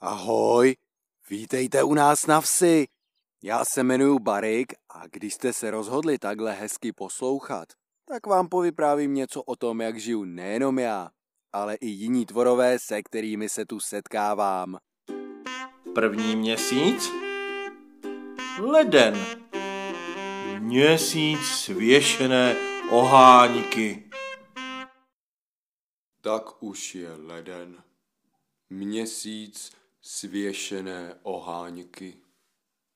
Ahoj, vítejte u nás na vsi. Já se jmenuji Barik a když jste se rozhodli takhle hezky poslouchat, tak vám povyprávím něco o tom, jak žiju nejenom já, ale i jiní tvorové, se kterými se tu setkávám. První měsíc? Leden. Měsíc svěšené oháňky. Tak už je leden. Měsíc svěšené oháňky.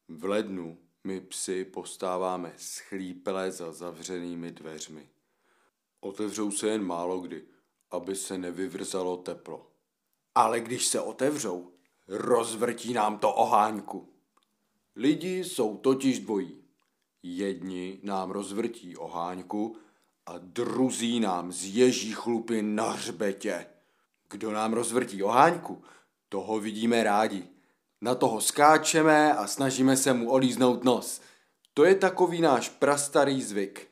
V lednu my psy postáváme schlípele za zavřenými dveřmi. Otevřou se jen málo kdy, aby se nevyvrzalo teplo. Ale když se otevřou, rozvrtí nám to oháňku. Lidi jsou totiž dvojí. Jedni nám rozvrtí oháňku a druzí nám zježí chlupy na hřbetě. Kdo nám rozvrtí oháňku, toho vidíme rádi. Na toho skáčeme a snažíme se mu olíznout nos. To je takový náš prastarý zvyk.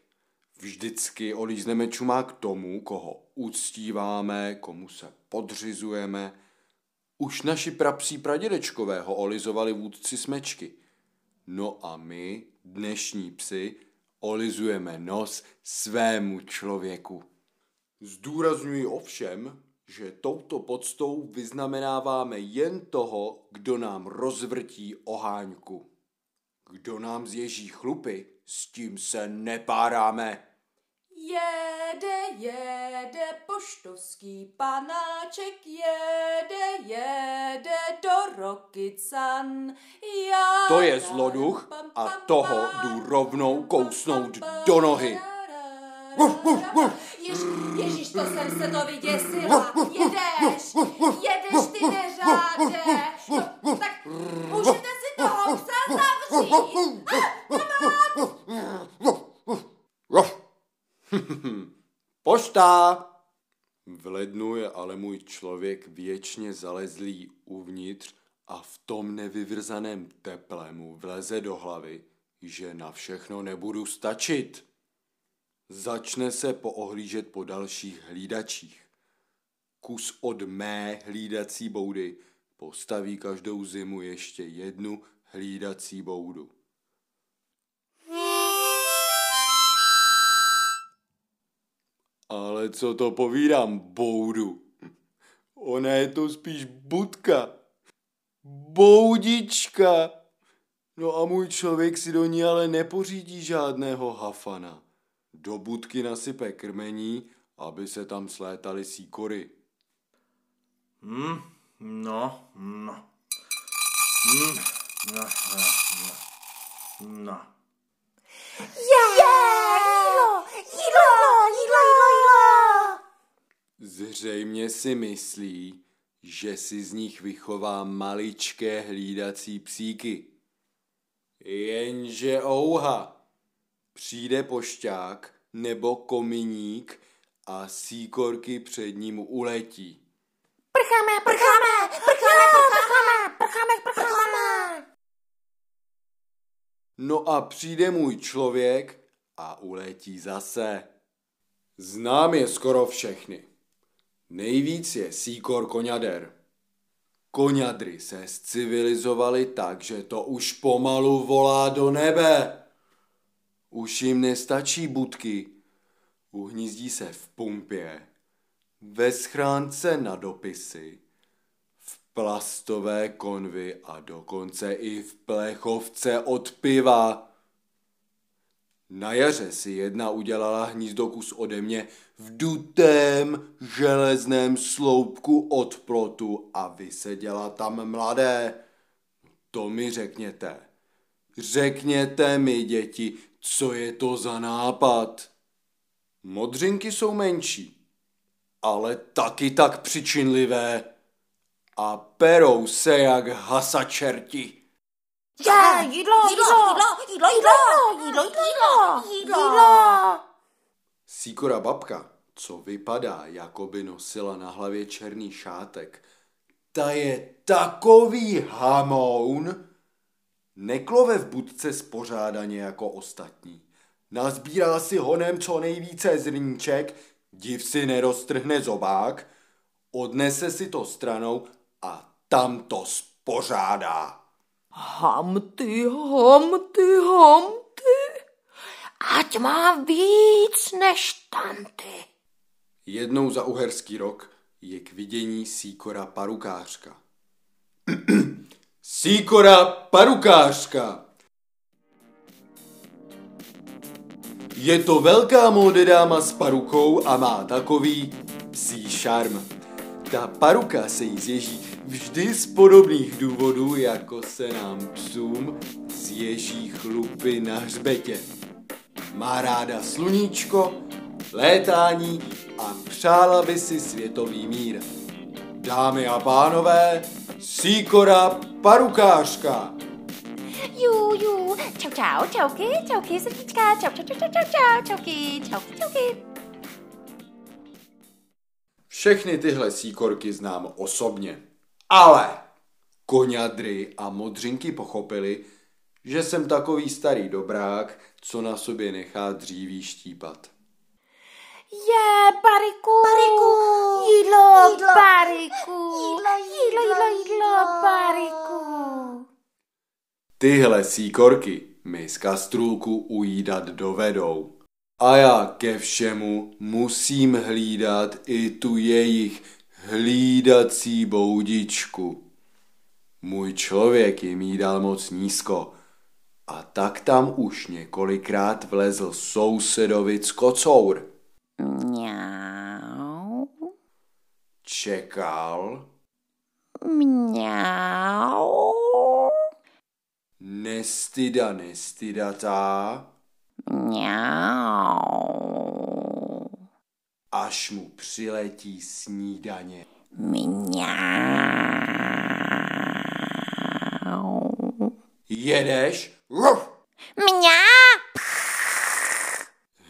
Vždycky olízneme čumák tomu, koho uctíváme, komu se podřizujeme. Už naši prapsí pradědečkové ho olizovali vůdci smečky. No a my, dnešní psi, olizujeme nos svému člověku. Zdůrazňuji ovšem, že touto poctou vyznamenáváme jen toho, kdo nám rozvrtí oháňku. Kdo nám zježí chlupy, s tím se nepáráme. Jede, jede poštovský panáček, jede, jede do Rokycan. Já To je zloduch a toho jdu rovnou kousnout do nohy. Jež, ježíš, to jsem se to vyděsila. Jedeš, jedeš ty neřáde. No, tak můžete si toho psa zavřít. Pošta! V lednu je ale můj člověk věčně zalezlý uvnitř a v tom nevyvrzaném teple mu vleze do hlavy, že na všechno nebudu stačit. Začne se poohlížet po dalších hlídačích. Kus od mé hlídací boudy postaví každou zimu ještě jednu hlídací boudu. Ale co to povídám, boudu? Ona je to spíš budka. Boudička. No a můj člověk si do ní ale nepořídí žádného hafana. Do budky nasype krmení, aby se tam slétaly síkory. Hm, no, no. Hm, no, no, no. No. Jídlo, jídlo, jídlo, jídlo. Zřejmě si myslí, že si z nich vychová maličké hlídací psíky. Jenže ouha, přijde pošťák nebo kominík a síkorky před ním uletí. Prcháme, prcháme, prcháme, prcháme, prcháme, prcháme. No a přijde můj člověk a uletí zase. Znám je skoro všechny. Nejvíc je síkor koňader. Koňadry se zcivilizovali tak, že to už pomalu volá do nebe. Už jim nestačí budky. Uhnízdí se v pumpě, ve schránce na dopisy, v plastové konvy a dokonce i v plechovce od piva. Na jaře si jedna udělala hnízdo kus ode mě v dutém železném sloupku od plotu a vyseděla tam mladé. To mi řekněte. Řekněte mi, děti, co je to za nápad. Modřinky jsou menší, ale taky tak přičinlivé a perou se jak hasa čerti. Je, jídlo, jídlo, jídlo, jídlo, jídlo, jídlo, jídlo, jídlo. Síkora babka, co vypadá, jako by nosila na hlavě černý šátek, ta je takový hamoun, neklove v budce spořádaně jako ostatní. Nazbírá si honem co nejvíce zrníček, div si neroztrhne zobák, odnese si to stranou a tam to spořádá. Hamty, hamty, hamty. Ať má víc než tanty. Jednou za uherský rok je k vidění síkora parukářka. Síkora parukářka! Je to velká móde dáma s parukou a má takový psí šarm. Ta paruka se jí zježí vždy z podobných důvodů, jako se nám psům zježí chlupy na hřbetě. Má ráda sluníčko, létání a přála by si světový mír. Dámy a pánové, síkora parukářka. Jú, jú. Čau, čau, čauky, čauky, srdíčka. Čau, čau, čau, čau, čau, čau, čauky, čauky, čauky. Všechny tyhle síkorky znám osobně. Ale koňadry a modřinky pochopili, že jsem takový starý dobrák, co na sobě nechá dříví štípat. Je, bariku. Bariku. Jídlo, jídlo bariku. Jídlo, jídlo, jídlo, jídlo, bariku. Tyhle síkorky mi z kastrůlku ujídat dovedou. A já ke všemu musím hlídat i tu jejich hlídací boudičku. Můj člověk jim jí dal moc nízko a tak tam už několikrát vlezl sousedovic kocour. Mňau, Čekal, mňau, nestyda nestydatá, mňau, až mu přiletí snídaně. mňau. Jedeš? Ruf! Mňau.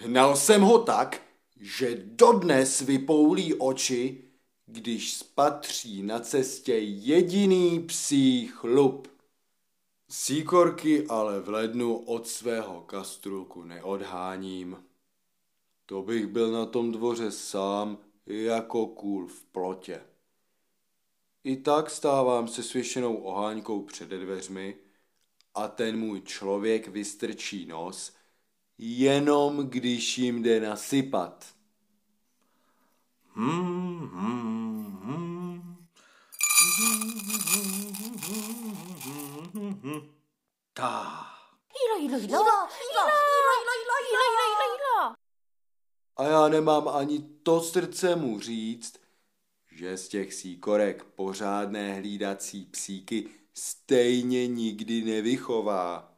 Hnal jsem ho tak, že dodnes vypoulí oči, když spatří na cestě jediný psí chlup. Síkorky ale v lednu od svého kastrulku neodháním. To bych byl na tom dvoře sám jako kůl v plotě. I tak stávám se svěšenou oháňkou před dveřmi a ten můj člověk vystrčí nos, jenom když jim jde nasypat. Hmm, hmm, hmm. Ta. A já nemám ani to srdce mu říct, že z těch síkorek pořádné hlídací psíky stejně nikdy nevychová.